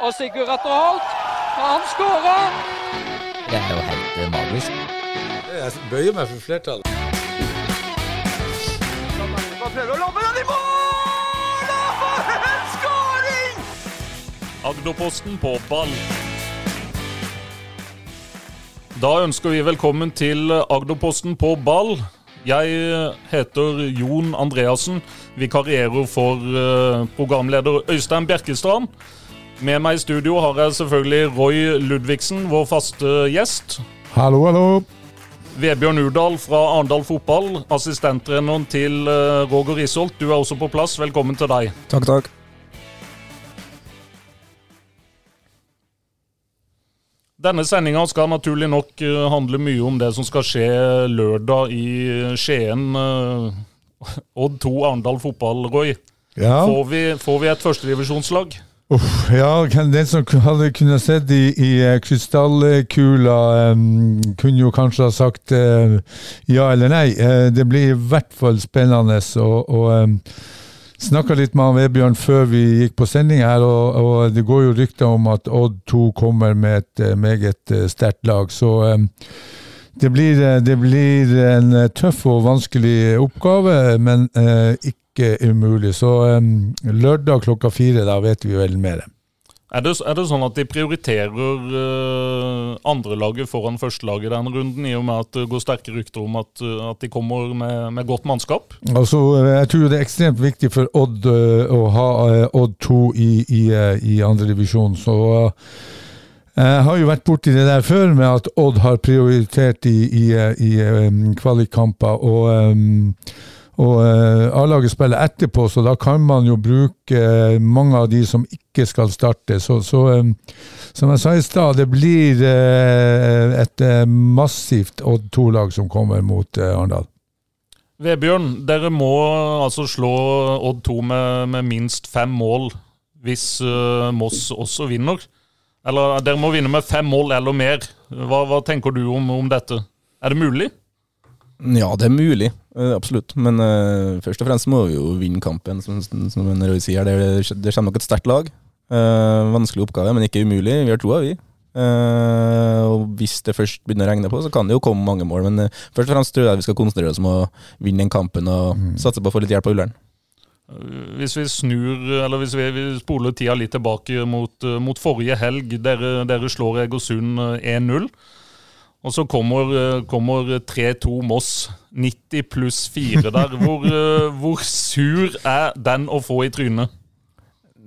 Og Sigurd Atter Holt, han skårer! Det er jo helt eh, magisk. Jeg bøyer meg for flertallet. prøver å lobbe den i mål! Og for en skåring! Agderposten på ball. Da ønsker vi velkommen til Agderposten på ball. Jeg heter Jon Andreassen, vikarierer for eh, programleder Øystein Bjerkestrand. Med meg i studio har jeg selvfølgelig Roy Ludvigsen, vår faste gjest. Hallo, hallo. Vebjørn Urdal fra Arendal Fotball, assistenttreneren til eh, Roger Risholt. Du er også på plass. Velkommen til deg. Takk, takk. Denne sendinga skal naturlig nok eh, handle mye om det som skal skje lørdag i Skien. eh, Odd 2 Arendal fotball, Roy. Ja, Får vi, får vi et førstedivisjonslag? Uff, ja den som hadde kunnet sett i, i eh, krystallkula, um, kunne jo kanskje ha sagt uh, ja eller nei. Uh, det blir i hvert fall spennende. Og, og um, snakka litt med Vebjørn før vi gikk på sending her, og, og det går jo rykter om at Odd 2 kommer med et meget sterkt lag. Så um, det blir, det blir en tøff og vanskelig oppgave, men uh, ikke umulig. Så um, lørdag klokka fire, da vet vi vel mer. Er det, er det sånn at de prioriterer uh, andrelaget foran førstelaget denne runden, i og med at det går sterke rykter om at, eh, at de kommer med, med godt mannskap? Altså, eh, jeg tror det er ekstremt viktig for Odd uh, å ha uh, Odd 2 i, i, uh, i andredivisjon. Så eh, jeg har jo vært borti det der før med at Odd har prioritert i, i, eh, i um, kvalikkamper. og eh, og eh, A-laget spiller etterpå, så da kan man jo bruke eh, mange av de som ikke skal starte. Så, så eh, som jeg sa i stad, det blir eh, et massivt Odd 2-lag som kommer mot eh, Arendal. Vebjørn, dere må altså slå Odd 2 med, med minst fem mål hvis uh, Moss også vinner. Eller dere må vinne med fem mål eller mer. Hva, hva tenker du om, om dette? Er det mulig? Ja, det er mulig. Eh, Absolutt. Men uh, først og fremst må vi jo vinne kampen, som, som Roy sier. Det, det kommer nok et sterkt lag. Uh, vanskelig oppgave, men ikke umulig. Vi har troa, vi. Uh, og hvis det først begynner å regne på, så kan det jo komme mange mål. Men uh, først og fremst tror jeg vi skal konsentrere oss om å vinne den kampen og satse på å få litt hjelp av Ullern. Hvis vi snur, eller hvis vi, vi spoler tida litt tilbake mot, mot forrige helg. Dere, dere slår Egersund uh, 1-0. Og så kommer, uh, kommer 3-2 Moss. 90 pluss 4 der. Hvor, uh, hvor sur er den å få i trynet?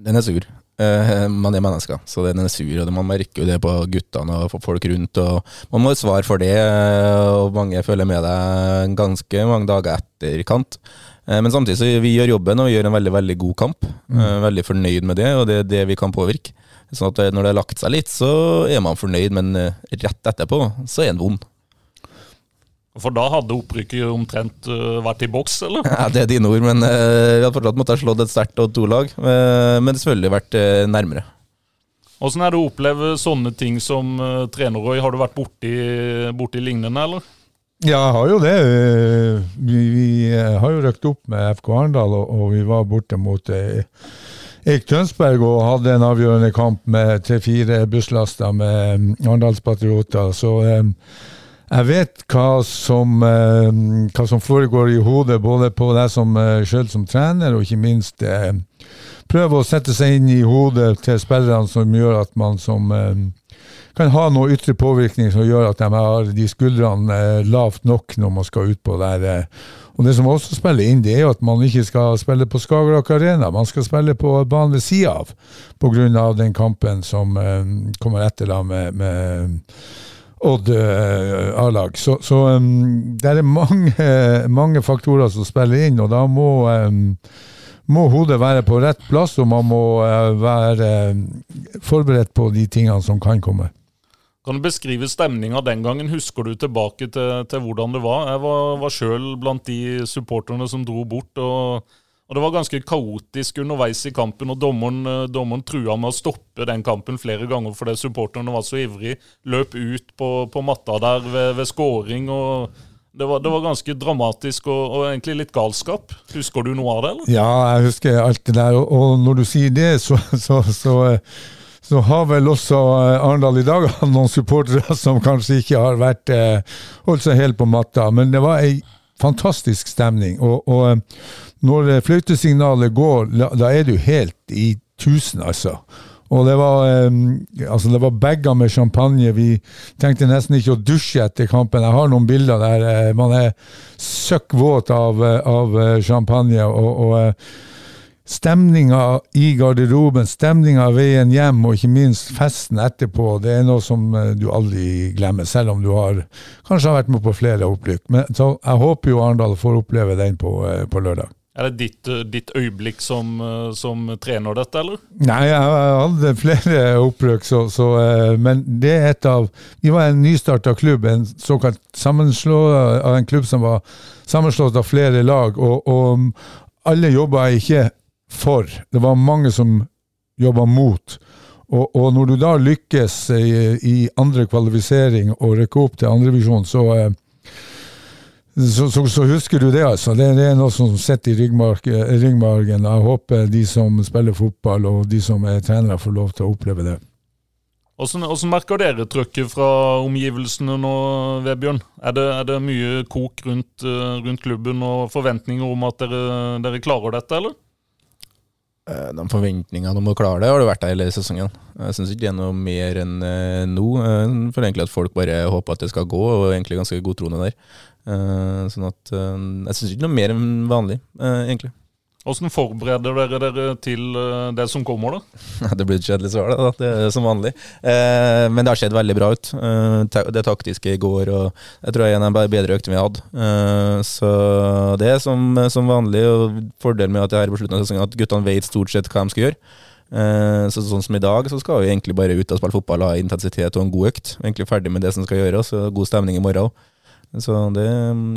Den er sur. Eh, man er mennesker, så den er sur, og man merker jo det på guttene og folk rundt. og Man må svar for det, eh, og mange følger med deg ganske mange dager etter kant. Eh, Men samtidig så vi gjør jobben og vi gjør en veldig veldig god kamp. Mm. Veldig fornøyd med det, og det er det vi kan påvirke. Sånn at eh, Når det har lagt seg litt, så er man fornøyd, men eh, rett etterpå så er en vond. For da hadde opprykket omtrent uh, vært i boks, eller? Ja, det er dine ord, men uh, vi hadde fortsatt måttet ha slått et sterkt og to-lag. Uh, men selvfølgelig vært uh, nærmere. Åssen er det å oppleve sånne ting som uh, trener, Roy? Har du vært borti, borti lignende, eller? Ja, jeg har jo det. Eh, Vi, vi eh, har jo røkt opp med FK Arendal, og, og vi var borte mot eh, Eik Tønsberg og hadde en avgjørende kamp med tre-fire busslaster med mm, Arendalspatrioter. Så eh, jeg vet hva som, eh, hva som foregår i hodet, både på deg som sjøl som trener, og ikke minst prøve å sette seg inn i hodet til spillerne som gjør at man som kan ha noe ytre påvirkning som gjør at de har de skuldrene lavt nok når man skal ut på der. Eh. Og Det som også spiller inn, det er jo at man ikke skal spille på Skagerrak Arena. Man skal spille på banen ved sida av, pga. den kampen som eh, kommer etter da med, med Odd eh, A-lag. Så, så um, det er mange, mange faktorer som spiller inn, og da må um, må hodet være på rett plass, og man må uh, være eh, forberedt på de tingene som kan komme. Kan du beskrive stemninga den gangen? Husker du tilbake til, til hvordan det var? Jeg var, var sjøl blant de supporterne som dro bort. og, og Det var ganske kaotisk underveis i kampen, og dommeren, dommeren trua med å stoppe den kampen flere ganger fordi supporterne var så ivrige. Løp ut på, på matta der ved, ved scoring. og det var, det var ganske dramatisk og, og egentlig litt galskap. Husker du noe av det? eller? Ja, jeg husker alt det der, og, og når du sier det, så, så, så, så har vel også eh, Arendal i dag hatt noen supportere som kanskje ikke har vært eh, holdt seg helt på matta. Men det var ei fantastisk stemning. Og, og eh, når fløytesignalet går, da er du helt i tusen, altså. Og det var, eh, altså det var bager med champagne. Vi tenkte nesten ikke å dusje etter kampen. Jeg har noen bilder der man er søkk våt av, av champagne. og, og Stemninga i garderoben, stemninga veien hjem og ikke minst festen etterpå, det er noe som eh, du aldri glemmer, selv om du har kanskje har vært med på flere opprykk. Men så jeg håper jo Arendal får oppleve den på, eh, på lørdag. Er det ditt, eh, ditt øyeblikk som, som, trener dette, eller? Nei, jeg hadde flere opprykk, så, så, men det er et av Vi var en nystarta klubb, en såkalt sammenslå av en klubb som var sammenslått av flere lag, og, og alle jobba ikke for. Det var mange som jobba mot. Og, og, når du da lykkes i, i andre kvalifisering og rekker opp til andrevisjon, så, eh, så, så, så, husker du det, altså. Det, det er noe som sitter i ryggmargen. Jeg håper de som spiller fotball og de som er trenere, får lov til å oppleve det. Hvordan, merker dere trøkket fra omgivelsene nå, Vebjørn? Er det, er det mye kok rundt, eh, rundt, klubben og forventninger om at dere, dere klarer dette, eller? Eh, de forventningene om å klare det har det vært der hele sesongen. Jeg syns ikke det er noe mer enn uh, nå. Jeg for egentlig at folk bare håper at det skal gå, og egentlig ganske godtroende der. Sånn at jeg syns ikke noe mer enn vanlig, egentlig. Hvordan forbereder dere dere til eh, det som kommer, da? det blir et kjedelig svar, da. Det er som vanlig. Eh, men det har sett veldig bra ut. Eh, det taktiske i går og jeg tror jeg er en av de bedre øktene vi hatt. Eh, så det er som, som, vanlig, og fordelen med at jeg er på slutten av sesongen at guttene vet stort sett hva de skal gjøre. Eh, så sånn som i dag, så skal vi egentlig bare ut og spille fotball, ha intensitet og en god økt. Egentlig ferdig med det som skal gjøres, og god stemning i morgen òg. Så det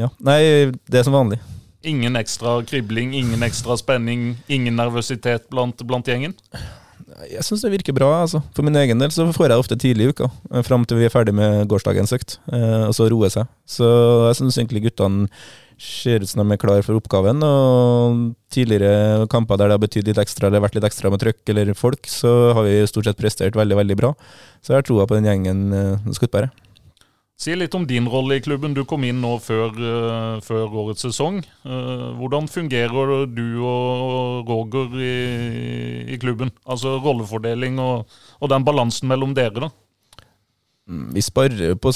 Ja. Nei, det er som vanlig. Ingen ekstra kribling, ingen ekstra spenning, ingen nervøsitet blant, blant gjengen? Jeg syns det virker bra. altså. For min egen del så får jeg ofte tidlig i uka, eh, fram til vi er ferdig med gårsdagens økt, eh, og så roer seg. Så jeg syns egentlig guttene ser ut som de er klar for oppgaven. Og tidligere kamper der det har betydd litt ekstra, eller vært litt ekstra med trøkk eller folk, så har vi stort sett prestert veldig, veldig bra. Så jeg har troa på den gjengen uh, eh, skuttbæret. Si litt om din rolle i klubben. Du kom inn nå før, uh, før årets sesong. Uh, hvordan fungerer du og Roger i, i klubben? Altså rollefordeling og, og, den balansen mellom dere, da? Mm, vi sparer på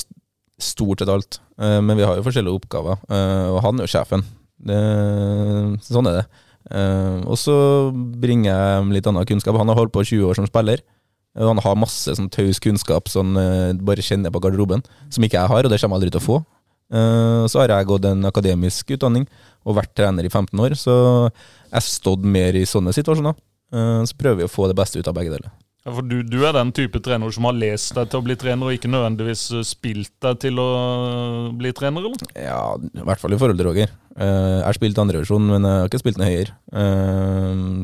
stort sett alt, uh, men vi har jo forskjellige oppgaver. og han er jo sjefen. Det, sånn er det. og så bringer jeg litt annen kunnskap. Han har holdt på 20 år som spiller. Han har masse sånn taus kunnskap som uh, bare kjenner på garderoben, som ikke jeg har, og det kommer jeg aldri til å få. Uh, så har jeg gått en akademisk utdanning og vært trener i 15 år, så jeg har stått mer i sånne situasjoner. Uh, så prøver vi å få det beste ut av begge deler. Ja, for du, du, er den type trener som har lest deg til å bli trener, og ikke nødvendigvis spilt deg til å bli trener, eller? Ja, i hvert fall i forhold til Roger. jeg har spilt andrevisjon, men jeg har ikke spilt noe høyere.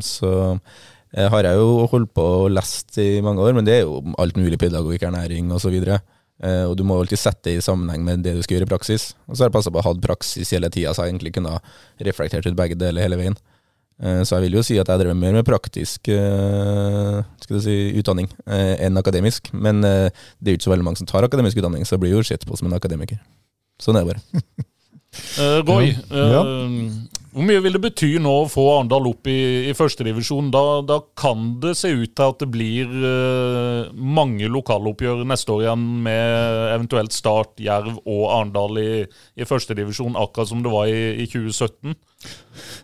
så Eh, har jeg jo holdt på og lest i mange år, men det er jo alt mulig pedagogikk, ernæring osv. Og, eh, og du må alltid sette det i sammenheng med det du skal gjøre i praksis. Og så har jeg passa på å ha praksis hele tida, så jeg egentlig kunne ha reflektert ut begge deler hele veien. Eh, så jeg vil jo si at jeg drev mer med praktisk uh, si, utdanning uh, enn akademisk. Men uh, det er jo ikke så veldig mange som tar akademisk utdanning, så jeg blir jo sett på som en akademiker. Sånn er det bare. Roy, ja. Hvor mye vil det bety nå å få Arendal opp i, i førstedivisjon? Da, da kan det se ut til at det blir uh, mange lokaloppgjør neste år igjen, med eventuelt Start, Jerv og Arendal i, i førstedivisjon, akkurat som det var i, i 2017?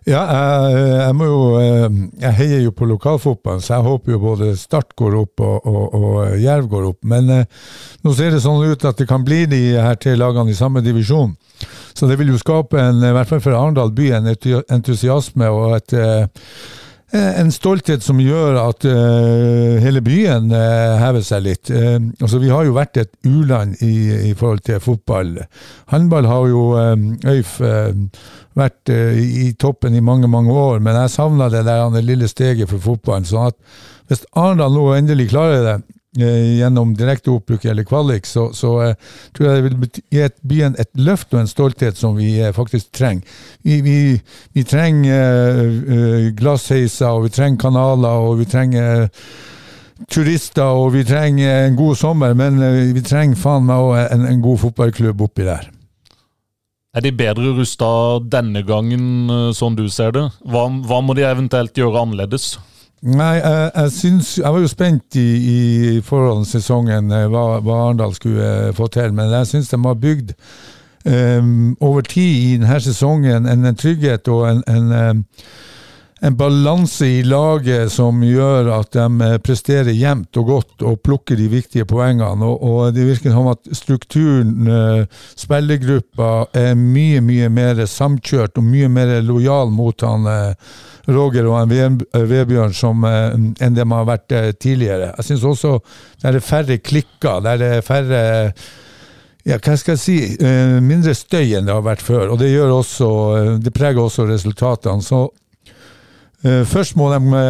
Ja, jeg, jeg, må jo eh, Jeg heier jo på lokalfotballen, så jeg håper jo både Start går opp og, og, og Jerv går opp. Men eh, nå ser det sånn ut at det kan bli de her tre lagene i samme divisjon. Så det vil jo skape, en, i hvert fall for Arendal by, en entusiasme og et, eh, en stolthet som gjør at uh, hele byen hever seg litt. Altså, vi har jo vært et u-land i, i, forhold til fotball. Håndball har jo Øyf vært i toppen i mange mange år, men jeg savna det der det lille steget for fotballen. sånn at hvis Arendal nå endelig klarer det, Eh, direkte oppbruk eller kvalik, så, så uh, tror jeg det vil gi byen et løft og en stolthet som vi uh, faktisk trenger. Vi, vi, vi trenger uh, glassheiser, og vi trenger kanaler, og vi trenger turister, og vi trenger en god sommer, men vi trenger faen meg òg en, en god fotballklubb oppi der. Er de bedre rusta denne gangen, sånn du ser det? Hva, hva må de eventuelt gjøre annerledes? Nei, jeg, jeg syns Jeg var jo spent i, i til sesongen eh, hva, hva Arendal skulle eh, få til, men jeg syns de har bygd um, over tid i denne sesongen en, en trygghet og en, en, um, en balanse i laget som gjør at de eh, presterer jevnt og godt og plukker de viktige poengene. Og, og det virker som at strukturen, uh, spillergruppa, er mye, mye mer samkjørt og mye mer lojal mot han uh, Roger og eh, Vebjørn som, eh, enn man har vært eh, tidligere. Jeg syns også det er færre klikker, det er færre ja, hva skal jeg si, mindre støy enn det har vært før. Og det, gjør også, det preger også resultatene. Så først må de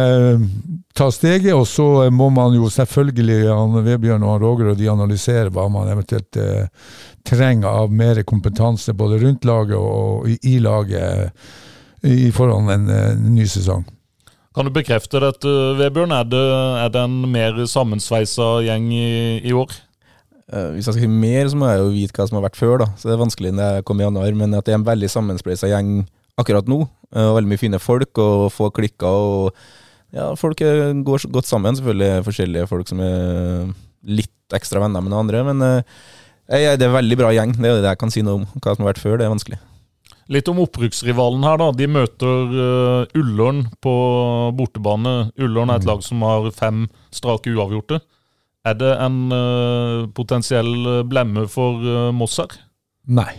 ta steget, og så må man jo selvfølgelig, han Vebjørn og han Roger og de analysere hva man eventuelt trenger av mer kompetanse både rundt laget og i laget i forhold til en, ny sesong. Kan du bekrefte dette, Vebjørn? Er det, er det en mer sammensveisa gjeng i, i år? Hvis jeg skal si mer, så må jeg jo vite hva som har vært før. da. Så Det er vanskelig når jeg kommer i januar, men at det er en veldig sammensveisa gjeng akkurat nå. Uh, veldig mye fine folk og få klikker. og ja, Folk går godt sammen. Selvfølgelig forskjellige folk som er litt ekstra venner med noen andre. Men uh, det er en veldig bra gjeng. Det er det jeg kan si noe om. Hva som har vært før, det er vanskelig. Litt om opprykksrivalen her. da. De møter uh, Ullern på bortebane. Ullern er et mm. lag som har fem strake uavgjorte. Er det en uh, potensiell eh, blemme for uh, Moss her? Nei.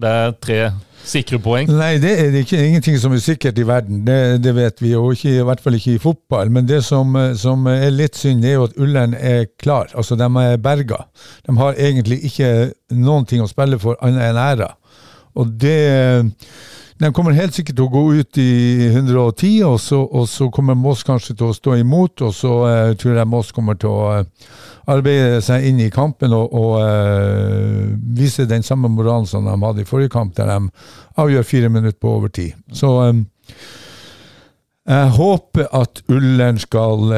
Det er tre sikre poeng? Nei, det er ikke, ingenting som er sikkert i verden. Det, det vet vi, og ikke, i hvert fall ikke i fotball. Men det som, som er litt synd, det er jo at Ullern er klar. Altså, De er berga. De har egentlig ikke noen ting å spille for annet enn æra. Og det De kommer helt sikkert til å gå ut i 110, og så, og så kommer Moss kanskje til å stå imot. Og så uh, tror jeg Moss kommer til å uh, arbeide seg inn i kampen og, og uh, vise den samme moralen som de hadde i forrige kamp, der de avgjør fire minutter på overtid. Så um, jeg håper at Ullern skal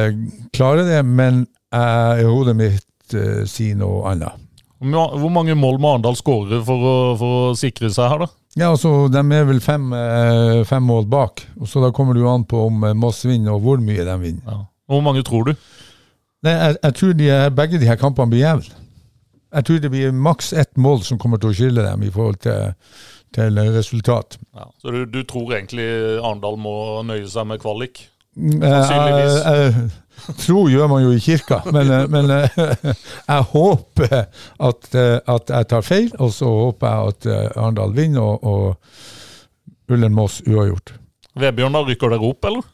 klare det, men jeg, i hodet mitt sier noe annet. Hvor mange mål må Arendal skåre for for å, sikre seg her, da? Ja, altså, De er vel fem, eh, fem mål bak. Og så Da kommer det jo an på om eh, Moss vinner, og hvor mye de vinner. Ja. Hvor mange tror du? Nei, jeg, jeg tror de, begge de her kampene blir jevne. Jeg tror det blir maks ett mål som kommer til å skille dem i forhold til, til resultat. Ja, så du, du tror egentlig Arendal må nøye seg med kvalik? Mm, Sannsynligvis. Jeg, Tro gjør man jo i kirka, men, eh, men eh, jeg håper at, eh, at, jeg tar feil, og så håper jeg at Arendal vinner og, og Ullen Moss uavgjort. Vebjørn, da rykker dere opp, eller?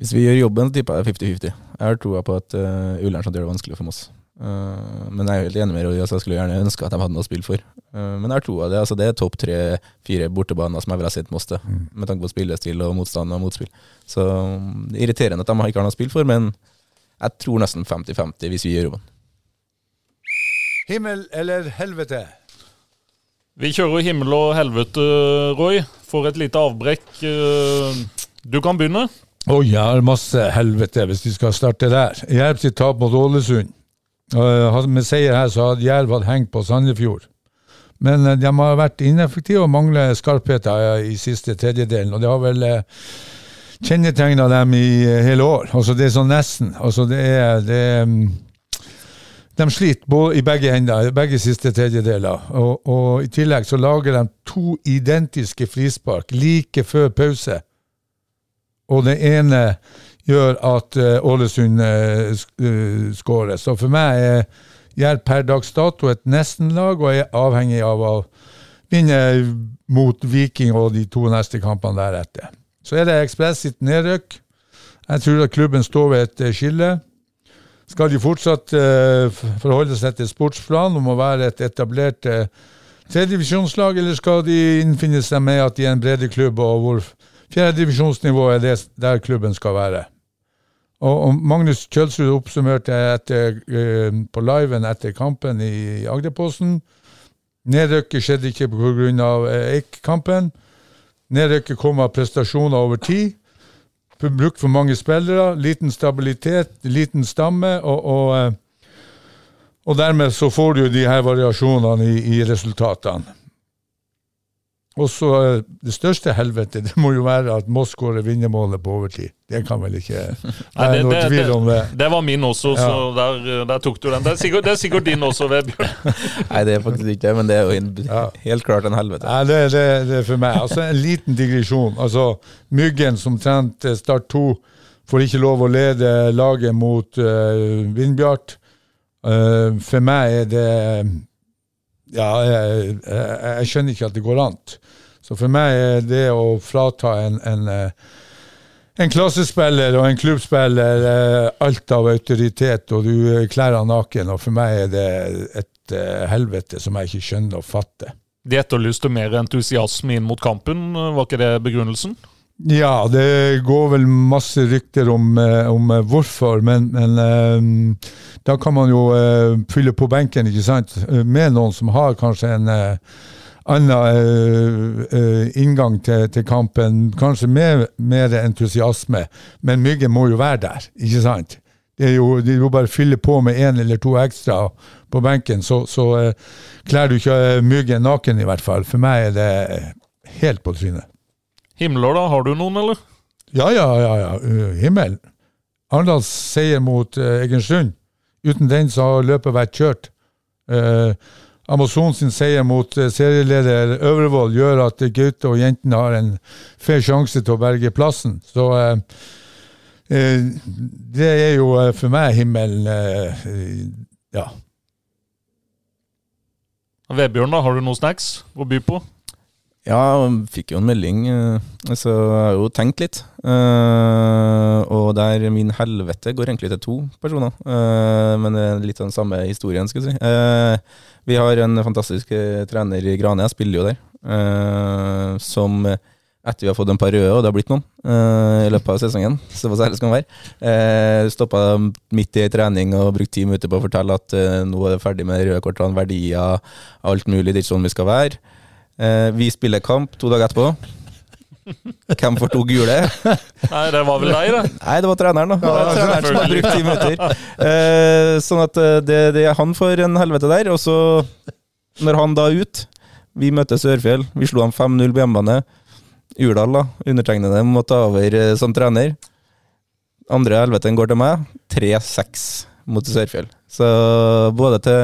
Hvis vi gjør jobben, så tipper jeg 50-50. Jeg har troa på at uh, Ullern gjør det vanskelig for Moss. Uh, men jeg er helt enig med Roy. Altså, jeg skulle gjerne ønske at de hadde noe å spille for. Uh, men jeg har troa det. Altså, det er topp tre-fire bortebaner som jeg vil ha sett Moss til, mm. med tanke på spillestil og motstand og motspill. Så um, Det er irriterende at de ikke har noe å spille for, men jeg tror nesten 50-50 hvis vi gjør jobben. Himmel eller helvete? Vi kjører himmel og helvete, Roy. For et lite avbrekk. Du kan begynne. Oi, jeg har masse helvete hvis vi skal starte der. Jerv sitt tap mot Ålesund. Med seier her så hadde Jerv hatt hengt på Sandefjord. Men eh, de har vært ineffektive og mangler skarpheter i siste tredjedelen. Og det har vel eh, kjennetegna dem i eh, hele år. Altså Det er sånn nesten. Altså det er, det er mm, de sliter i begge ender, begge siste tredjedeler. Og, og, I tillegg så lager de to identiske frispark like før pause. Og det ene gjør at uh, Ålesund uh, skårer. Så for meg er Jerv per dags dato et nestenlag, og er avhengig av å vinne mot Viking og de to neste kampene deretter. Så er det Ekspress sitt nedrykk. Jeg tror at klubben står ved et skille. Skal de fortsatt forholde seg til sportsplanen om å være et etablert uh, tredjedivisjonslag, eller skal de innfinne seg med at de er en bredeklubb, og hvor fjerdedivisjonsnivå er det der klubben skal være? Og, Magnus Kjølsrud oppsummerte etter, uh, på liven etter kampen i Agderposten. Nedrykket skjedde ikke pga. Eik-kampen. Nedrykket kom av prestasjoner over tid. brukt for mange spillere, liten stabilitet, liten stamme, og, og, eh, og dermed så får du de her variasjonene i, i resultatene. Og så eh, Det største helvete det må jo være at Moss skårer vinnermålet på overtid. Det kan vel ikke det være noe tvil om det. det, var min også, så der, der tok du den. Det er sikkert, det er sikkert din også, Vebjørn. Nei, det er faktisk ikke det, men det er jo en, Ja. helt klart en helvete. Nei, det, det, det er for meg. Altså En liten digresjon. Altså Myggen, som trente Start 2, får ikke lov å lede laget mot uh, Vindbjart. Uh, for meg er det Ja, jeg, jeg, jeg skjønner ikke at det går an. Så for meg er det å frata en, en eh, en klassespiller og en klubbspiller eh, alt av autoritet, og du eh, kler han naken. Og for meg er det et helvete som jeg ikke skjønner og fatter. De etterlyste mer entusiasme inn mot kampen, var ikke det begrunnelsen? Ja, det går vel masse rykter om, om hvorfor, men, men da kan man jo fylle på benken, ikke sant, med noen som har kanskje en annen uh, inngang til, til kampen, kanskje med mer entusiasme, men Myggen må jo være der, ikke sant? Det er jo, de må bare fylle på med én eller to ekstra på benken, så, så uh, kler du ikke Myggen naken i hvert fall. For meg er det helt på trynet. Himler, da? Har du noen, eller? Ja, ja, ja. ja. Uh, himmel. Arendals seier mot Egersund. Uten den så har løpet vært kjørt. Uh, Amazon sin seier mot uh, serieleder Øvrevoll gjør at Gaute og jentene har en fair sjanse til å berge plassen. Så uh, uh, det er jo uh, for meg himmelen eh, Ja. Vebjørn, da? Har du noen snacks å by på? Ja, fikk jo en melding, eh, så jeg har jo tenkt litt. Eh, og der min helvete går egentlig til to personer, eh, men det er litt den samme historien, skal jeg si. Vi har en fantastisk trener i Grane, jeg spiller jo der, som etter vi har fått en par røde, og det har blitt noen, i løpet av sesongen, så for særlig skal man være, uh, stoppa midt i trening og brukt ti minutter på å fortelle at nå er det ferdig med røde kortene, verdier, alt mulig, det er ikke sånn vi skal være. Eh, vi spiller kamp to dager etterpå. Hvem får to gule? Nei, det var vel deg, det. Nei, det var treneren, da. Det var treneren som har brukt ti minutter. Eh, sånn at eh, det, det er han for en helvete der. Og så, når han da er ut Vi møtte Sørfjell. Vi slo ham 5-0 på hjemmebane. Urdal, da. Undertegnede måtte ta over som trener. Andre helveten går til meg. 3-6 mot Sørfjell. Så både til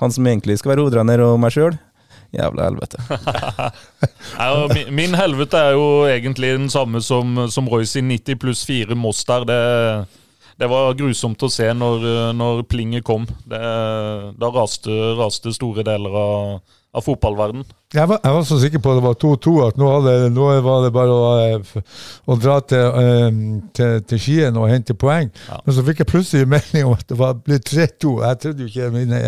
han som egentlig skal være hovedtrener, og meg sjøl. Jævla helvete. Nei, og mi- min helvete er jo egentlig den samme som, som Royce i 90 pluss 4 Moss. Det, det var grusomt å se når, når plinget kom. Det, da raste, raste store deler av, av fotballverden. Jeg var, jeg var så sikker på at det var 2-2, at nå, hadde, nå var det bare å, eh, å dra til, eh, til, til Skien og hente poeng. Ja. Men så fikk jeg plutselig melding om at det var blitt 3-2. Jeg trodde jo ikke mine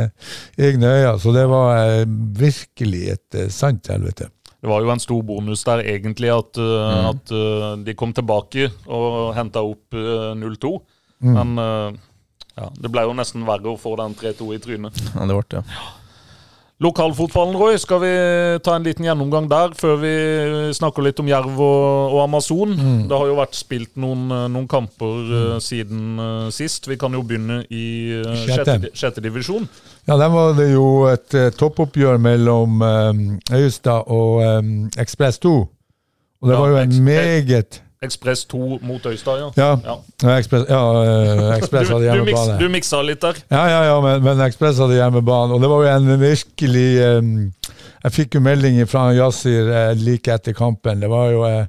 egne øyne, så det var eh, virkelig et sant helvete. Det var jo en stor bonus der egentlig at, mm. at de kom tilbake og henta opp uh, 0-2. Men uh, ja, det ble jo nesten verre å få den 3-2 i trynet. Ja, det ble det. Lokalfotballen, Roy, skal vi ta en liten gjennomgang der før vi snakker litt om Jerv og, og Amazon? Det har jo vært spilt noen, eh, noen kamper eh, siden eh, sist. Vi kan jo begynne i Sjette. sjette, divisjon. Ja, der var det jo et uh, toppoppgjør mellom um, og um, Ekspress 2. Og det Ja, var jo en meget Ekspress 2 mot Øystad, ja. Ja, Ja. Ekspress, ja, eh, Du, hadde du, hjemmebane. du miksa litt der. Ja, ja, ja, men, men Ekspress hadde hjemmebane, og det var jo en virkelig um, Jeg fikk jo melding fra Yasir uh, like etter kampen. Det var jo uh,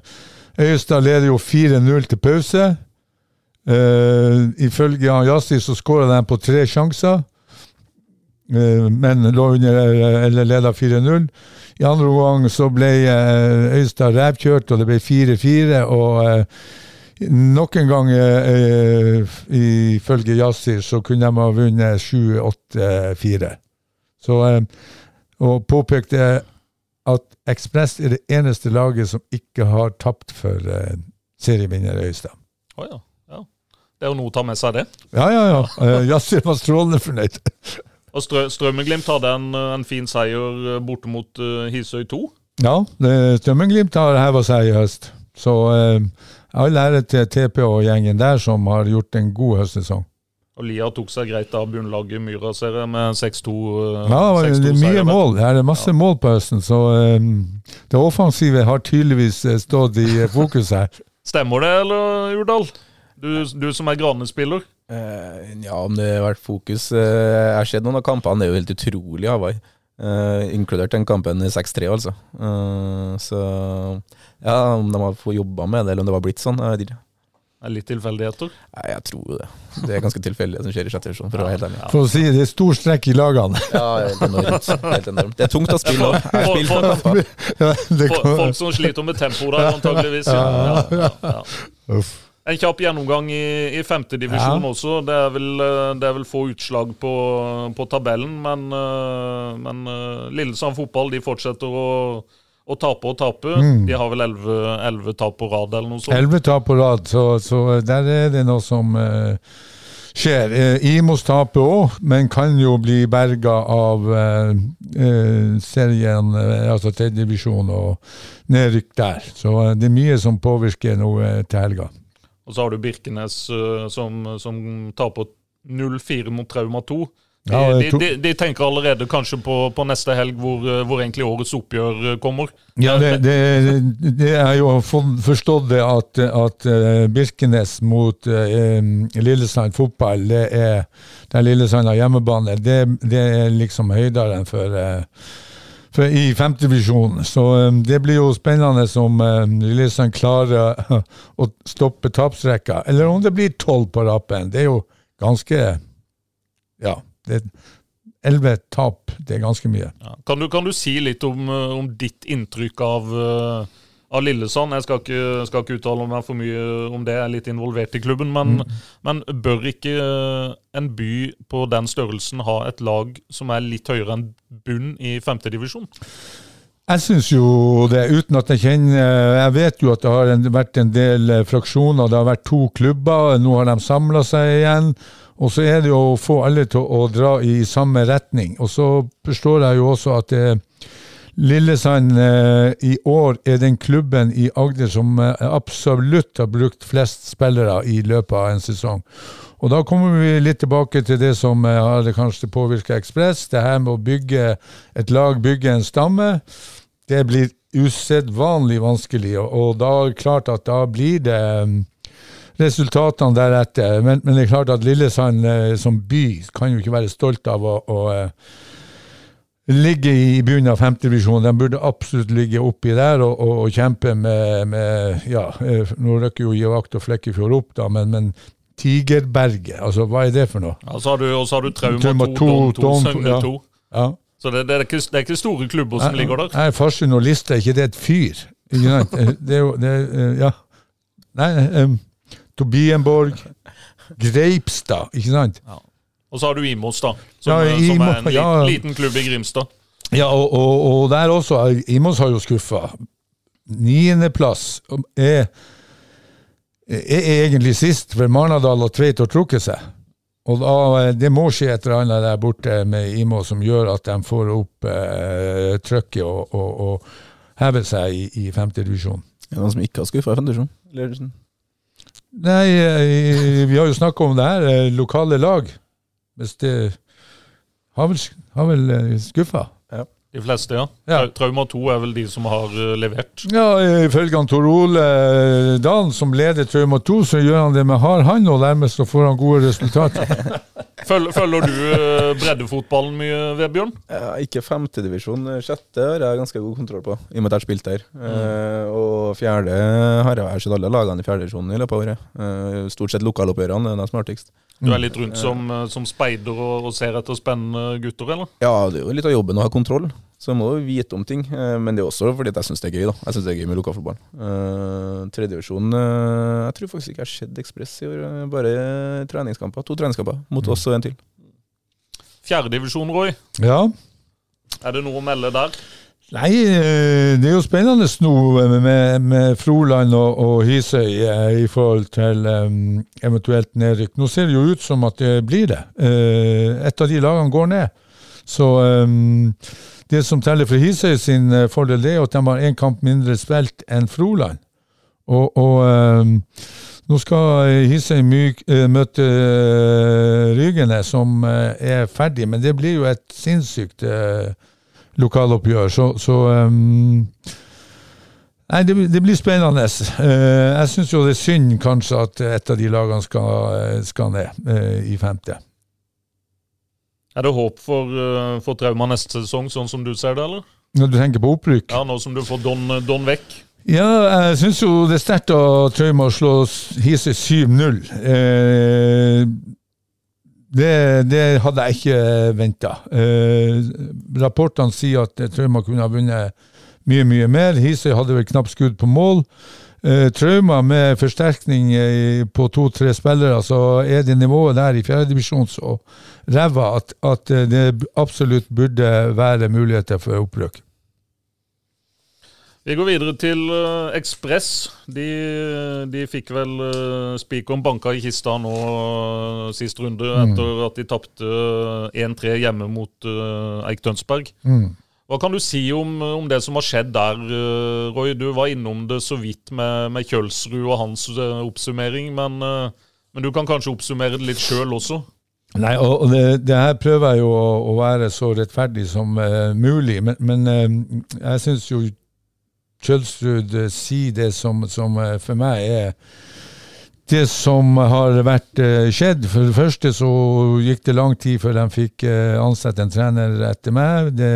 Øystad leder jo 4-0 til pause. Uh, ifølge Yasir så skåra de på tre sjanser, eh, men lå under eh, eller leda 4-0. I andre omgang så ble eh, Øystad revkjørt, og det ble 4-4. og eh, Nok en gang, eh, ifølge Yasir, så kunne de ha vunnet 7-8-4. Så, eh, og påpekte at Ekspress er det eneste laget som ikke har tapt for eh, serievinner Øystad. Oh, ja. ja. Det er jo noe å ta med seg, det. Ja, ja, ja. Eh, Yasir var strålende fornøyd. Og Strø Strømmeglimt hadde en, en fin seier eh, borte mot uh, Hisøy 2. Ja, Strømmeglimt har heva seg i høst. Så uh, all ære til TP og gjengen der som har gjort en god høstsesong. Og Lia tok seg greit av bunnlaget Myra, ser jeg, med 6-2. eh, Ja, det er mye mål. Her er masse masse mål på høsten, så um, det offensive har tydeligvis eh, stått i eh, fokus her. Stemmer det, eller, Urdal? Du, du som er Grane-spiller. Uh, ja, om det har vært fokus uh, Jeg har sett noen av kampene, det er jo helt utrolig Hawaii. Uh, inkludert den kampen i 6-3, altså. Eh, så ja, om de har fått jobba med det, eller om det var blitt sånn, jeg vet ikke. Det er litt tilfeldigheter. Nei, jeg tror jo det. Det er ganske tilfeldig det som skjer i sjette divisjon, for å være helt ærlig. For å si det er stor strekk i lagene. Ja, helt enormt. Helt enormt. Det er tungt å spille òg. Ja, folk som sliter med tempoet der, antageligvis. Ja, ja, ja. En kjapp gjennomgang i, i femtedivisjon Ja. også. Det er, vel, eh, det er vel få utslag på, på tabellen, men, eh, men eh, Lillesand fotball de fortsetter å, å tape og tape. Mm. De har vel elleve tap på rad eller noe sånt. Elleve tap på rad, så, så der er det noe som uh, skjer. Uh, Imos taper òg, men kan jo bli berga av uh, serien, altså tredjedivisjon og nedrykk der. Så det er mye som påvirker noe til helga. Og så har du Birkenes eh, som, som taper 0-4 mot Trauma 2. De, Ja, de, de, de tenker allerede kanskje på, på neste helg, hvor, eh, hvor egentlig årets oppgjør eh, kommer. Ja, det, det, det er jo forstått det at, at Birkenes mot eh, Lillesand fotball, det er der Lillesand har hjemmebane, det, det er liksom høyderen for, eh, i femtedivisjon. Så eh, det blir jo spennende om eh, Lillesand klarer å stoppe tapsrekka, eller om det blir tolv på rappen. Det er jo ganske Ja. Elleve tap, det er ganske mye. Ja. Kan, du, kan du si litt om, eh, om ditt inntrykk av, eh, av Lillesand? Jeg skal ikke, skal ikke uttale meg for mye om det, jeg er litt involvert i klubben. Men, men bør ikke eh, en by på den størrelsen ha et lag som er litt høyere enn bunn i femtedivisjon? Jeg syns jo det, uten at jeg kjenner Jeg vet jo at det har vært en del eh, fraksjoner, det har vært to klubber, nå har de samla seg igjen. Og så er det jo å få alle til å dra i samme retning. Og så forstår jeg jo også at eh, Lillesand eh, i år er den klubben i Agder som eh, absolutt har brukt flest spillere i løpet av en sesong. Og da kommer vi litt tilbake til det som eh, har kanskje påvirka Ekspress. Det her med å bygge et lag, bygge en stamme. Det blir usedvanlig vanskelig, og, da er det klart at da blir det resultatene deretter. Men, men det er klart at Lillesand som by kan jo ikke være stolt av å, å ligge i bunnen av femtedivisjonen. De burde absolutt ligge oppi der og, og, og kjempe med, med Ja, eh, nå rykker jo Givakt og Flekkefjord opp, da, men, men Tigerberget, altså hva er det for noe? Ja, så har du, og så har du Trauma Trauma 2, to, Don 2, Don to, ja. 2. Ja. Så det, det, er ikke, det er ikke store klubber som ligger der. Nei, Farsund og Lista, er ikke det et fyr? Ikke sant? Eh, Det er jo det, er, eh, Ja. Nei, um, Tobienborg, Greipstad, ikke sant? Og så har du Imos, da. Som, Ja, som er en ja. liten klubb i Grimstad. Ja, og, og, og der også. Imos har jo skuffa. Niendeplass er, er egentlig sist, for Marnardal og Tveit har trukket seg. Og da, Det må skje et eller annet der borte med Imo som gjør at de får opp eh, trøkket og, og, og hever seg i, i femtedivisjon. Er det noen som ikke har skuffa i femtedivisjon? Nei, eh, vi har jo snakka om det her. eh, Lokale lag. Hvis det har vel, har vel skuffa. Ja. De fleste, ja. Ja. Trauma 2 er vel de som har eh, levert. Ja, ifølge Tor Ole Dahl, som leder Trauma 2, så gjør han det med hard hånd, og dermed så får han gode resultater. Følger, følger du eh, breddefotballen mye, Vebjørn? Ja, ikke femtedivisjon. Sjette har jeg ganske god kontroll på, i og med at jeg har spilt der. Eh, og fjerde har jeg sett alle lagene i fjerdedivisjonen i løpet av året. Uh, stort sett lokaloppgjørene det er de smartigst. Du er litt rundt som, eh, som speider og, og ser etter spennende gutter, eller? Ja, det er jo litt av jobben å ha kontroll, så jeg må jo vite om ting. Eh, men det er også fordi at jeg syns det er gøy. da. Jeg synes det er gøy med lokalfotballen. Uh, Tredjedivisjon uh, Jeg tror faktisk ikke jeg har sett Ekspress i år. eh, Bare treningskamper. To treningskamper mot oss og en til. Fjerdedivisjon, Roy. Ja. Er det noe å melde der? Nei, eh, det er jo spennende nå med, med Froland og, og Hisøy eh, i forhold til um, eventuelt nedrykk. Nå ser det jo ut som at det blir det. Eh, et av de lagene går ned. Så um, det som teller for Hisøy sin fordel, det er at de har én kamp mindre spilt enn Froland. Og, og um, nå skal Hisøy møte Rygene, som er ferdig, men det blir jo et sinnssykt eh, lokaloppgjør. Så, så um, Nei, det, det, blir spennende. Uh, jeg syns jo det er synd kanskje at et av de lagene skal, skal ned uh, i femte. Er det håp for, uh, for Trauma neste sesong, sånn som du ser det, eller? Når du tenker på opprykk? Ja, nå som du får Don, don vekk. Ja, jeg syns jo det er sterkt av Trauma å slå Hisøy 7-0. Eh, det, det, hadde jeg ikke venta. Eh, rapportene sier at Trauma kunne ha vunnet mye, mye mer. Hisøy hadde vel knapt skudd på mål. Eh, Trauma med forsterkning på to-tre spillere, så er det nivået der i fjerdedivisjon så ræva at, at, det absolutt burde være muligheter for opprykk. Vi går videre til uh, Ekspress. De, de, fikk vel uh, spikeren banka i kista nå uh, sist runde, mm. etter at de tapte 1-3 hjemme mot uh, Eik Tønsberg. Mm. Hva kan du si om, om, det som har skjedd der, eh, Roy? Du var innom det så vidt med, med Kjølsrud og hans eh, oppsummering, men, eh, men, du kan kanskje oppsummere det litt sjøl også? Nei, og det, det, her prøver jeg jo å, å være så rettferdig som uh, mulig, men, men uh, jeg syns jo Kjølsrud uh, sier det som, som for meg er det som har vært skjedd. For det første så gikk det lang tid før de fikk ansette en trener etter meg. Det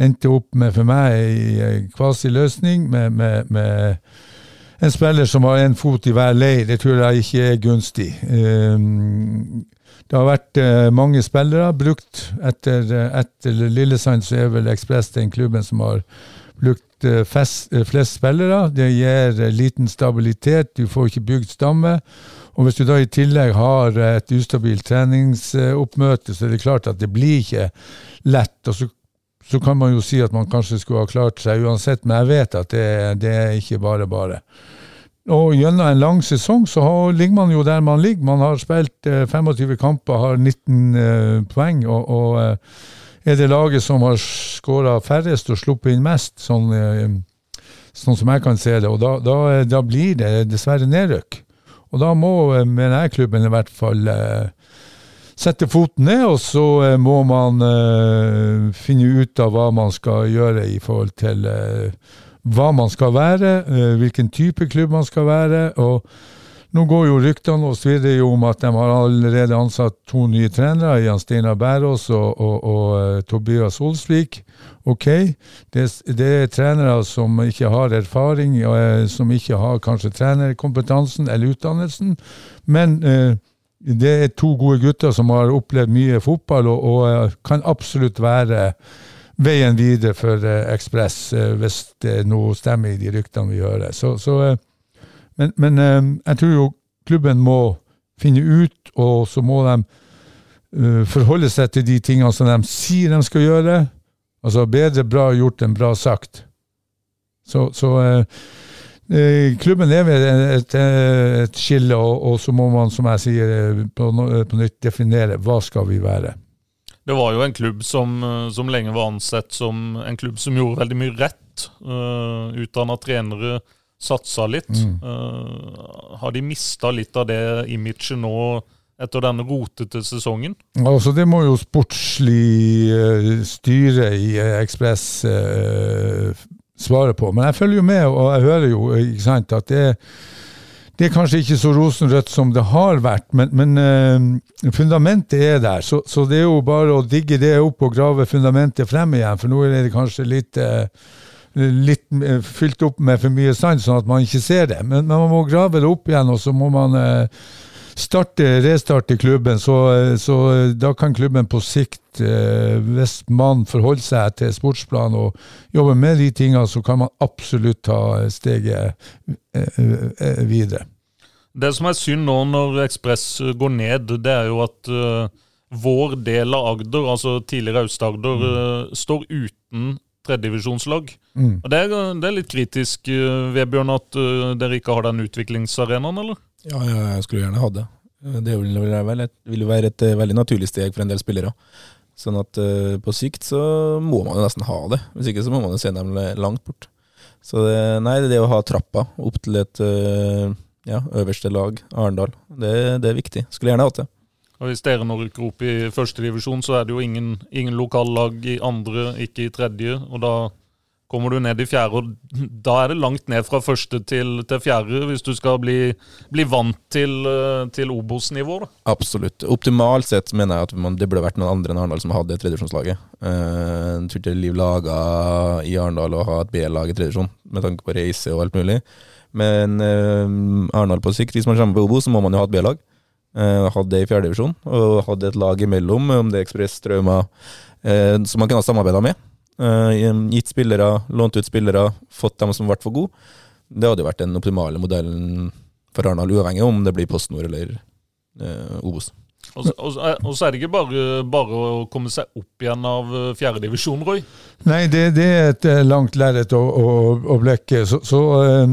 endte opp med for meg ei kvasi-løsning med, med, med, en spiller som har én fot i hver leir. Det tror jeg ikke er gunstig. Um, det har vært mange spillere brukt. Etter, etter Lillesand så er vel Ekspress den klubben som har brukt uh, fest, uh, flest spillere. Det gir liten stabilitet, du får ikke bygd stamme. Og hvis du da i tillegg har et ustabilt treningsoppmøte, så er det klart at det blir ikke lett. Og så så kan man jo si at man kanskje skulle ha klart seg uansett, men jeg vet at det, det er ikke bare bare. Og gjennom en lang sesong så har, ligger man jo der man ligger. Man har spilt eh, 25 kamper, har 19 eh, poeng, og, og eh, er det laget som har skåra færrest og sluppet inn mest, sånn, eh, sånn, som jeg kan se det. Og da, da, da blir det dessverre nedrykk. Og da må, eh, mener jeg, klubben i hvert fall eh, sette foten ned, og så eh, må man uh, finne ut av hva man skal gjøre i forhold til uh, hva man skal være, uh, hvilken type klubb man skal være. og nå går jo ryktene og svirrer jo om at de har allerede ansatt to nye trenere, Jan Steinar Bærås og, og, og Tobias Olsvik. Ok, det, det, er trenere som ikke har erfaring, som ikke har kanskje trenerkompetansen eller utdannelsen, men eh, det er to gode gutter som har opplevd mye fotball, og, og eh, kan absolutt være veien videre for eh, Ekspress, eh, hvis det nå stemmer i de ryktene vi hører. Så, så, men, men, jeg tror jo klubben må finne ut, og så må de forholde seg til de tingene som de sier de skal gjøre. Altså bedre bra gjort enn bra sagt. Så, så Eh, klubben er ved et, et skille, og, og, så må man, som jeg sier, eh, på, på, nytt definere hva skal vi være. Det var jo en klubb som, eh, som lenge var ansett som en klubb som gjorde veldig mye rett. Uh, Utdanna trenere, satsa litt. Mm. Uh, har de mista litt av det imaget nå etter denne rotete sesongen? Altså Det må jo sportslig uh, styre i Ekspress uh, svare på. Men jeg følger jo med, og jeg hører jo ikke sant, at det, det er kanskje ikke så rosenrødt som det har vært, men, men uh, fundamentet er der. Så, så, det er jo bare å digge det opp og grave fundamentet frem igjen, for nå er det kanskje litt uh, litt uh, fylt opp med for mye sand, sånn at man ikke ser det. Men, men man må grave det opp igjen, og så må man starte, restarte klubben, så, så, da kan klubben på sikt, eh, hvis man forholder seg til sportsplan og jobber med de tingene, så kan man absolutt ta steget eh, eh, videre. Det som er synd nå når Ekspress går ned, det er jo at uh, vår del av Agder, altså tidligere Aust-Agder, uh, står uten tredjedivisjonslag. Mm. Det, det, er litt kritisk, uh, Vebjørn, at uh, dere ikke har den utviklingsarenaen, eller? Ja, jeg skulle gjerne hatt det. Det vil være, et, vil være et eh, veldig naturlig steg for en del spillere. Sånn at uh, på sikt så må man jo nesten ha det. Hvis ikke så må man jo se dem langt bort. Så det, nei, det å ha trappa opp til et eh, ja, øverste lag, Arendal, det, det er viktig. Skulle gjerne hatt det. Og Hvis dere nå rykker opp i førstedivisjon, så er det jo ingen, ingen lokallag i andre, ikke i tredje. Og da kommer du ned i fjerde, og da er det langt ned fra første til, til fjerde hvis du skal bli, bli vant til, eh, til Obos-nivå. Absolutt. Optimalt sett mener jeg at man, det burde vært noen andre enn Arendal som hadde tredjevisjonslaget. Uh, jeg tror ikke liv laga i Arendal å ha et B-lag i tredjevisjon, med tanke på reise og alt mulig. Men uh, Arendal på sikt, hvis man kommer på Obos, så må man jo ha et B-lag. Uh, hadde det i fjerdedivisjon, og hadde et lag imellom, om det er Ekspress, Trauma, uh, som man kan ha samarbeida med. Gitt spillere, lånt ut spillere, fått dem som vært for gode. Det hadde jo vært den optimale modellen for Arendal, uavhengig om det blir PostNord eller Obos. Så- og, så er det ikke bare, bare å komme seg opp igjen av eh, fjerdedivisjon, Roy. Nei, det, det er et eh, langt lerret å, å, å blekke. Så, så eh,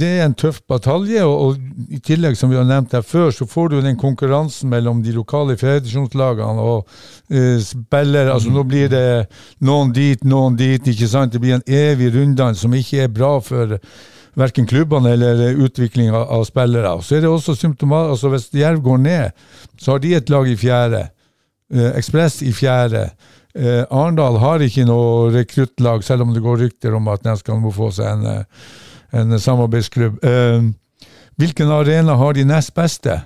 det er en tøff batalje. Og, og i tillegg, som vi har nevnt her før, så får du den konkurransen mellom de lokale fjerdedivisjonslagene og uh, spillere. Altså, nå blir det noen dit, noen dit. ikke sant? Det blir en evig runddans som ikke er bra for verken klubbene eller utvikling av, spillere. Så er det også symptomer, altså Hvis Jerv går ned, så har de et lag i fjerde. Eh, Ekspress i fjerde. Eh, Arendal har ikke noe rekruttlag, selv om det går rykter om at de skal må få seg en, eh, en samarbeidsklubb. Eh, hvilken arena har de nest beste?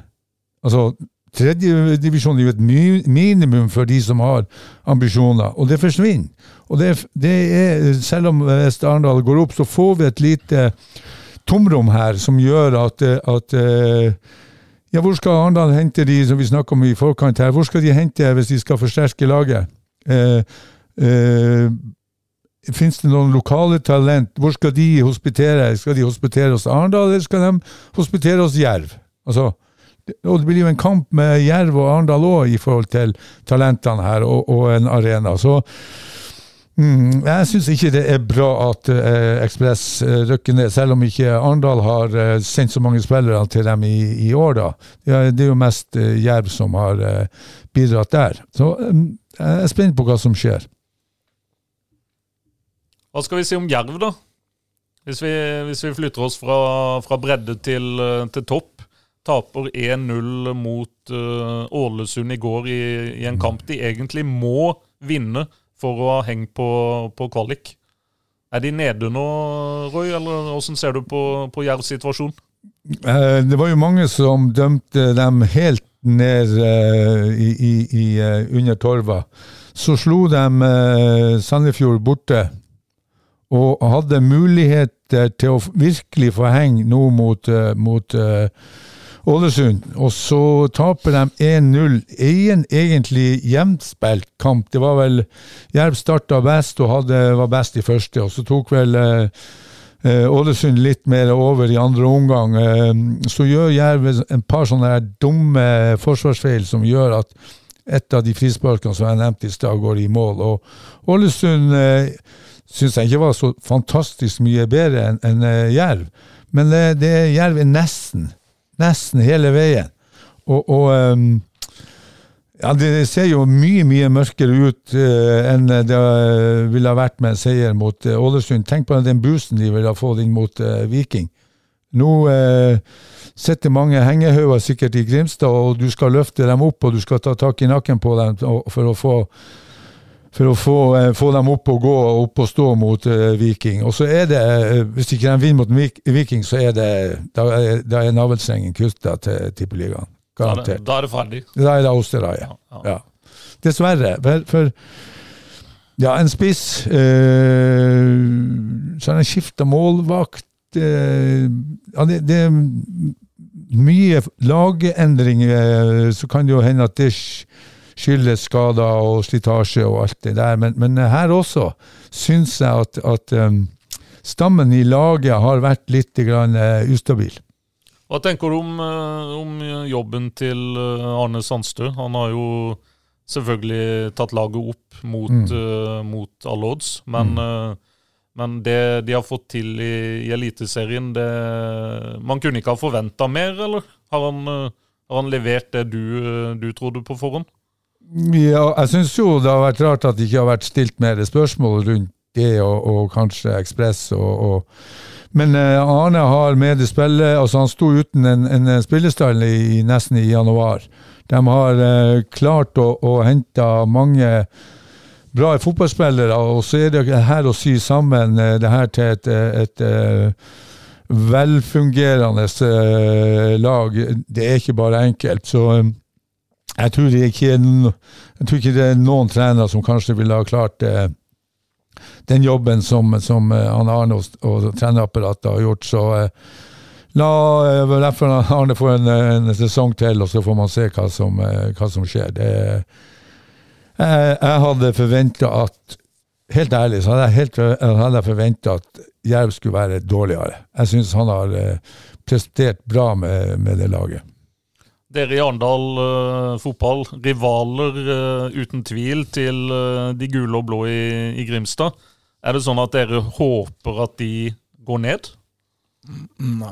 Altså, Tredjedivisjon er jo et minimum for de som har ambisjoner, og det forsvinner. Og det, det er, Selv om Vest Arendal går opp, så får vi et lite tomrom her som gjør at, at eh, ja, Hvor skal Arendal hente de som vi snakker om i forkant her? Hvor skal de hente hvis de skal forsterke laget? Eh, eh, Fins det noen lokale talent? Hvor skal de hospitere? Skal de hospitere hos Arendal, eller skal de hospitere hos Jerv? Altså, og det blir jo en kamp med Jerv og Arendal òg, i forhold til talentene her, og, og en arena. Så mm, jeg syns ikke det er bra at eh, Ekspress eh, rykker ned, selv om ikke Arendal har eh, sendt så mange spillere til dem i, i år, da. Ja, det er jo mest eh, Jerv som har eh, bidratt der. Så mm, jeg er spent på hva som skjer. Hva skal vi si om Jerv, da? Hvis vi, hvis vi flytter oss fra, fra bredde til, eh, til topp. Taper 1-0 mot eh, Ålesund i går i, i en kamp de egentlig må vinne for å ha hengt på, på kvalik. Er de nede nå, Roy, eller hvordan ser du på, på Jervs situasjon? Eh, Det var jo mange som dømte dem helt ned eh, i, i, i, eh, under torva. Så slo de Sandefjord borte, og hadde muligheter til å virkelig få heng nå mot, mot Ålesund. Og så taper de 1-0 i en egentlig jevnspilt kamp. Det var vel Jerv starta best og hadde, var best i første, og så tok vel eh, Eh, Ålesund litt mer over i andre omgang. Eh, så gjør Jerv en par sånne dumme forsvarsfeil som gjør at et av de frisparkene som jeg nevnte i stad, går i mål. Og Ålesund eh, syns jeg ikke var så fantastisk mye bedre enn eh, Jerv. Men det, det Jerv er nesten. Nesten hele veien. Og, og um, ja, Det ser jo mye mye mørkere ut uh, enn det ville ha vært med en seier mot eh, Ålesund. Tenk på den boosten de ville ha fått inn mot uh, Viking. Nå sitter mange hengehauger sikkert i Grimstad, og du skal løfte dem opp og du skal ta tak i nakken på dem for å få for å få, eh, få dem opp og gå og opp og stå mot uh, Viking. Og så er det, uh, hvis ikke de vinner mot Viking, så er det da er, da er navlestrengen kutta til Tippeligaen. Er, Garantert. da er det ferdig. Da er det Austereie. Ja. Ja. Dessverre. For, for ja, en spiss uh, Så har han skifta målvakt ja, det, det er mye lagendringer, så kan det jo hende at det sk- skyldes skader og slitasje og alt det der, men, men her også syns jeg at, at um, stammen i laget har vært litt grann, uh, ustabil. Hva tenker du om, eh, om jobben til eh, Arne Sandstø? Han har jo selvfølgelig tatt laget opp mot, Mm. uh, mot alle odds, men, eh, men det de har fått til i, i Eliteserien det, Man kunne ikke ha forventa mer, eller? Har han, uh, har han levert det du, du trodde på forhånd? Ja, jeg syns jo det har vært rart at det ikke har vært stilt mer spørsmål rundt det og, og kanskje Ekspress og, og Men eh, Arne har med det spillet altså Han sto uten en, en spillestall i, nesten i januar. De har eh, klart å, å hente mange bra fotballspillere, og så er det her å sy sammen eh, det her til et, et, et velfungerende lag. Det er ikke bare enkelt. Så jeg tror, ikke, jeg tror ikke det er noen trenere som kanskje ville ha klart eh, den jobben som, som eh, han Arne og, og trenerapparatet har gjort. Så eh, la derfor Arne få en, en, sesong til, og så får man se hva som, eh, hva som skjer. Det, jeg, jeg hadde forventa at Helt ærlig så hadde jeg, helt, hadde forventa at Jerv skulle være dårligere. Jeg syns han har prestert bra med, med det laget. Dere i Arendal uh, fotball, rivaler uh, uten tvil til uh, de gule og blå i, i Grimstad. Er det sånn at dere håper at de går ned? Nå,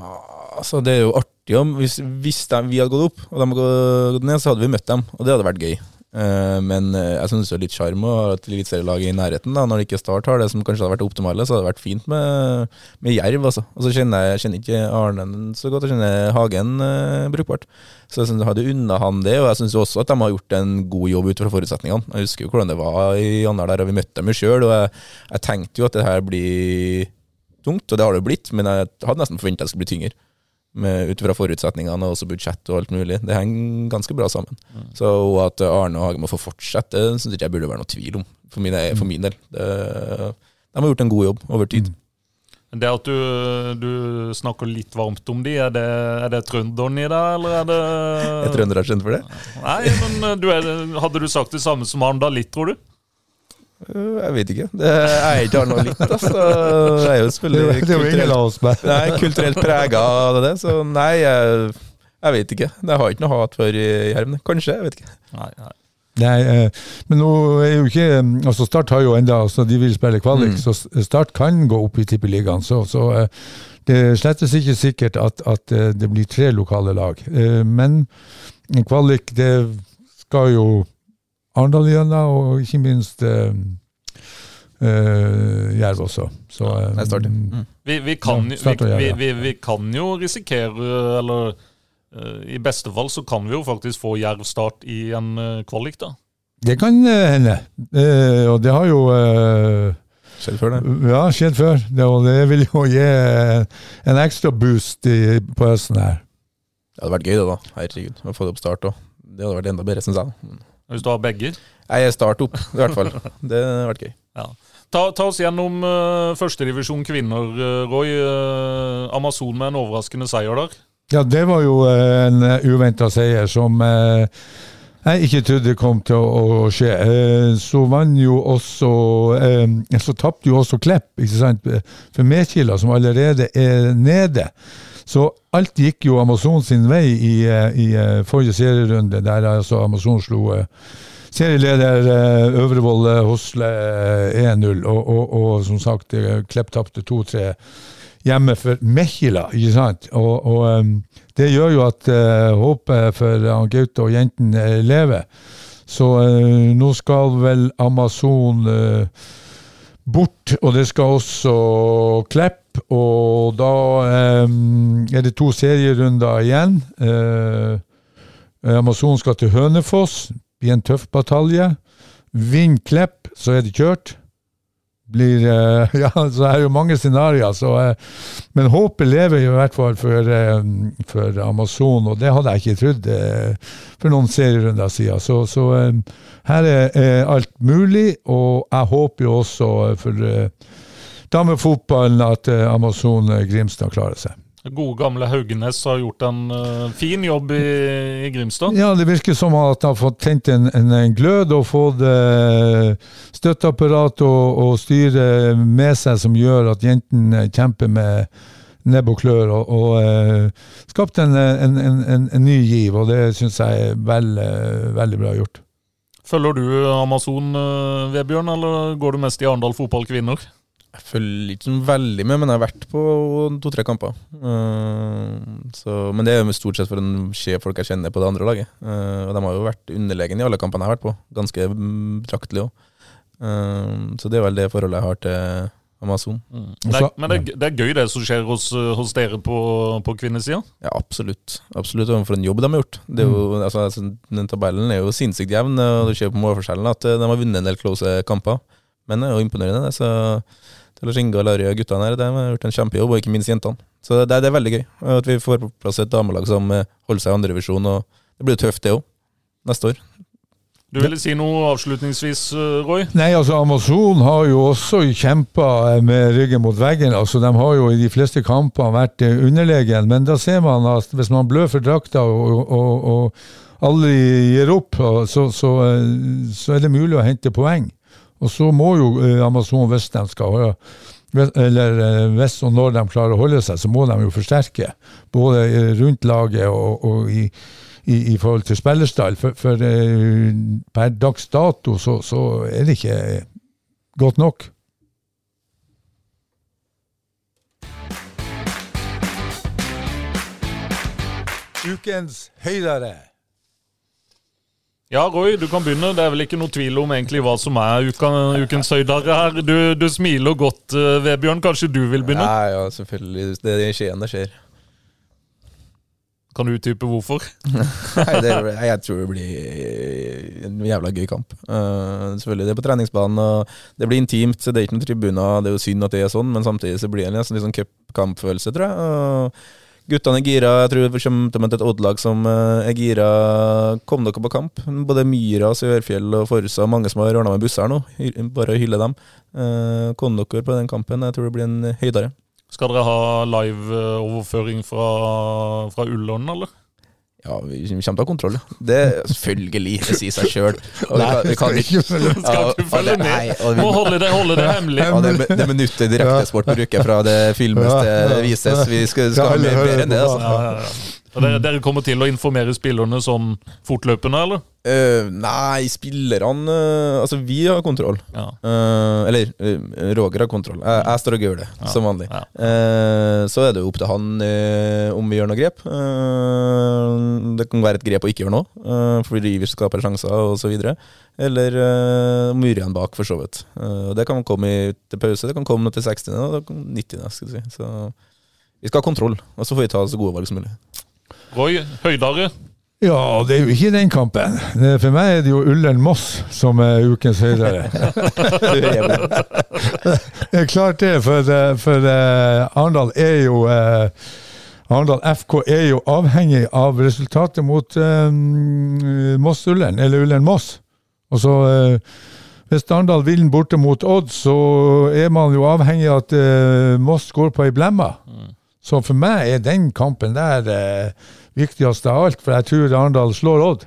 altså Det er jo artig om hvis, hvis de, vi hadde gått opp og de hadde gått ned, så hadde vi møtt dem, og det hadde vært gøy. Uh, men uh, jeg syns det er litt sjarm å ha et eliteserielag i nærheten. da Når ikke Start har det som kanskje hadde vært optimale, så hadde det vært fint med, med Jerv. altså Og så kjenner jeg kjenner ikke Arne så godt, jeg kjenner Hagen eh, brukbart. Så jeg synes jeg hadde unna han det, og jeg syns også at de har gjort en god jobb ut fra forutsetningene. Jeg husker jo hvordan det var i januar der, og vi møtte dem jo sjøl, og jeg, jeg, tenkte jo at det her blir tungt, og det har det jo blitt, men jeg hadde nesten forventa det skulle bli tyngre ut fra forutsetningene og også budsjett og alt mulig. Det henger ganske bra sammen. Mm. Så at Arne og Hage må få fortsette, det syns ikke jeg burde være noe tvil om, for min, for min del. Det, de har gjort en god jobb over tid. Mm. Det at du, du, snakker litt varmt om de, er det, er det trønderen i deg, eller er det Er trønderen kjent for det? Nei, men du er, hadde du sagt det samme som han da litt, tror du? Øh, jeg vet ikke. Det er ikke litt, altså. Jeg er jo selvfølgelig kulturelt, nei, kulturelt prega av det, så nei, jeg, jeg, vet ikke. Jeg har ikke noe hat for Jerv. Kanskje, jeg vet ikke. Nei, nei. Nei, eh, men nå er jo ikke altså Start har jo enda, altså De vil spille kvalik, mm. så Start kan gå opp i Tippeligaen. Så, så eh, det er slettes ikke sikkert at, at, eh, det blir tre lokale lag. Men kvalik, det skal jo Arendal og ikke minst uh, uh, Jerv også. Så, um, mm. vi, vi, kan, ja, vi, vi, kan, jo risikere, eller uh, i beste fall så kan vi jo faktisk få Jerv start i en kvalik, da. Det kan hende, og det har jo Skjedd før, det. Ja, skjedd før. Det, og det vil jo gi en ekstra boost i, på høsten her. Det hadde vært gøy, det, da. Herregud. Å få det opp start òg. Det hadde vært enda bedre, syns jeg. Hvis du har begge? Nei, Jeg starter opp, i hvert fall. Det har vært gøy. Ja. Ta, ta, oss gjennom uh, førstedivisjon kvinner, uh, Roy. Uh, Amazon med en overraskende seier der. Ja, det var jo uh, en uventa seier som jeg ikke trodde kom til å, å skje. så vant jo også Så tapte jo også Klepp, ikke sant, for Medkila, som allerede er nede. Så alt gikk jo Amazon sin vei i, eh, i eh, forrige serierunde, der altså Amazon slo eh, serieleder Øvrevoll Hosle 1-0, og, og, og, som sagt, Klepp tapte 2-3 hjemme for Mechila, ikke sant? Og, og det gjør jo at uh, håpet for Gaute og jentene lever. Så uh, nå skal vel Amazon uh, bort, og det skal også Klepp og da eh, er det to serierunder igjen. Eh, Amazon skal til Hønefoss. Blir en tøff batalje. Vinner Klepp, så er det kjørt. Blir eh, Ja, så er det jo mange scenarioer. Uh, men håpet lever i hvert fall for, for, Amazon, og det hadde jeg ikke trodd for noen serierunder siden. Så, så her er alt mulig, og jeg håper jo også for damefotballen at uh, Amazon eh, Grimstad klarer seg. Gode, gamle Haugenes har gjort en uh, fin jobb i, i, Grimstad? Ja, det virker som at han har fått tent en, en, en glød og fått uh, støtteapparat og, og, styre med seg som gjør at jentene kjemper med nebb og klør, og, og uh, skapt en, en, ny giv. Og det syns jeg er veld, veldig bra gjort. Følger du Amazon, Vebjørn, eller går du mest i Arendal fotball kvinner? Jeg følger ikke sånn veldig med, men jeg har vært på to-tre kamper. Uh, så, men det er jo stort sett for en skje folk jeg kjenner på det andre laget. Uh, og de har jo vært underlegne i alle kampene jeg har vært på, ganske betraktelig òg. Uh, så det er vel det forholdet jeg har til Amazon. Det er, men det, er- det er gøy det som skjer hos, hos dere på, på kvinnesida. Ja, absolutt. Absolutt, og For en jobb de har gjort. Det er jo, altså, altså, den Tabellen er jo sinnssykt jevn, og du ser på målforskjellen at eh, de har vunnet en del close kamper. Men det er jo imponerende, det. Så til Lars Inge og Larry og guttene her, de har gjort en kjempejobb, og ikke minst jentene. Så det, det er veldig gøy at vi får på plass et damelag som eh, holder seg i andrevisjon. Det blir tøft, det òg, neste år. Du ville si noe avslutningsvis, eh, Roy? Nei, altså Amazon har jo også kjempa med ryggen mot veggen. altså De har jo i de fleste kampene vært eh, underlegen, men da ser man at hvis man blør for drakta og, og, og aldri gir opp, så, så, så er det mulig å hente poeng. Og så må jo eh, Amazon, hvis de skal eller eh, hvis og når de klarer å holde seg, så må de jo forsterke. Både eh, rundt laget og, og i, i, i forhold til spillerstall. For, for eh, per dags dato så, så er det ikke godt nok. Ukens høydere. Ja, Roy, du kan begynne. Det er vel ikke noe tvil om egentlig hva som er uka, ukens høydare her. Du, du smiler godt, eh, Vebjørn. Kanskje du vil begynne? Ja, ja, selvfølgelig. Det er i Skien det skjer. Kan du utdype hvorfor? Nei, det, jeg tror det blir en jævla gøy kamp. Uh, selvfølgelig, Det er på treningsbanen, og det blir intimt. så Det er ikke noen tribuner. Det er jo synd at det er sånn, men samtidig så blir det en nesten litt sånn cupkampfølelse, tror jeg. Og guttene er gira. Jeg tror vi kommer til å møte et Odd-lag som uh, er gira. Kom dere på kamp. Både Myra, Sørfjell og Forsa, mange som har ordna med busser nå. Bare å hylle dem. Uh, kom dere på den kampen. Jeg tror det blir en høydere. Skal dere ha live-overføring fra, fra Ullån, eller? Ja, vi kommer til å ha kontroll. Det selvfølgelig, det sier seg sjøl. Vi kan ikke Skal du følge med? Må holde det, holde det hemmelig. Ja, det, er- det minuttet direktesport bruker fra det filmes til det vises. Vi skal, skal ha mer, mer enn det, altså. Ja, ja, ja. Dere, dere kommer til å informere spillerne sånn fortløpende, eller? Uh, nei, spillerne uh, Altså, vi har kontroll. Ja. Uh, eller Roger har kontroll. Jeg, jeg står og gjør det, som vanlig. Ja. Så er det jo opp til han om vi gjør noe grep. Det kan være et grep å ikke gjøre noe, fordi vi skaper sjanser osv. Eller uh, igjen bak, for så vidt. Det kan komme i, til pause, det kan komme til 60. og det kan 90. Skal jeg si. Så vi skal ha kontroll, og så får vi ta så gode valg som mulig. Roy, Høydare. Ja, det er jo ikke den kampen. For meg er det jo Ullern-Moss som er ukens høydere. Det er klart det, for, for eh, Arendal er jo eh, Arendal FK er jo avhengig av resultatet mot eh, Moss-Ullern, eller Ullern-Moss. Og så Hvis Arendal vinner borte mot Odd, så er man jo avhengig av at Moss går på ei blemma. Så for meg er den kampen der eh, viktigst av alt, for jeg tror Arendal slår Odd.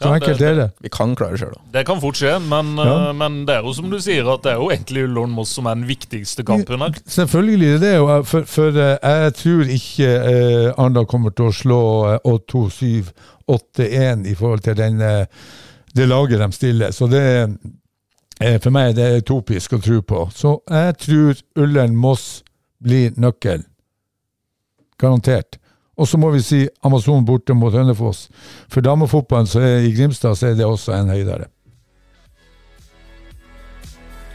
Så Ja, enkelt det- er det. Vi kan klare det sjøl, da. Det kan fort skje, men, Ja. uh, men det er jo som du sier, at det er jo egentlig Ullern-Moss som er den viktigste kampen her. Selvfølgelig er det det, for, for uh, jeg tror ikke uh, Arendal kommer til å slå eh, Odd 2-7-8-1 i forhold til den, eh, det laget de stiller. Så det eh, for meg det er utopisk å tro på. Så jeg tror Ullern-Moss blir nøkkelen. Garantert. Og så må vi si Amazon borte mot Hønefoss. For damefotballen så er, i Grimstad så er det også en høydere.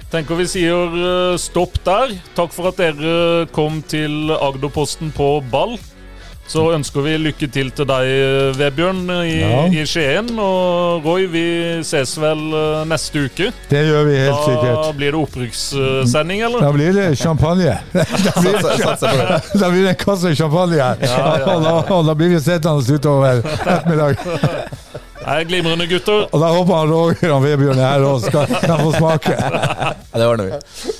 Tenker vi sier eh, stopp der. Takk for at dere kom til Agderposten på ball. Så ønsker vi lykke til til deg, Vebjørn, i, Ja. i Skien. Og Roy, vi ses vel eh, neste uke. Det gjør vi helt Da sikkert. blir det opprykkssending, eller? Da blir det champagne. da, blir det. Da blir det en kasse champagne her. Ja, ja, ja. Og, da, og da blir vi sittende utover ettermiddag. Nei, Glimrende gutter. Og da håper han Roger og Vebjørn er her og skal kan få smake. Det ordner vi.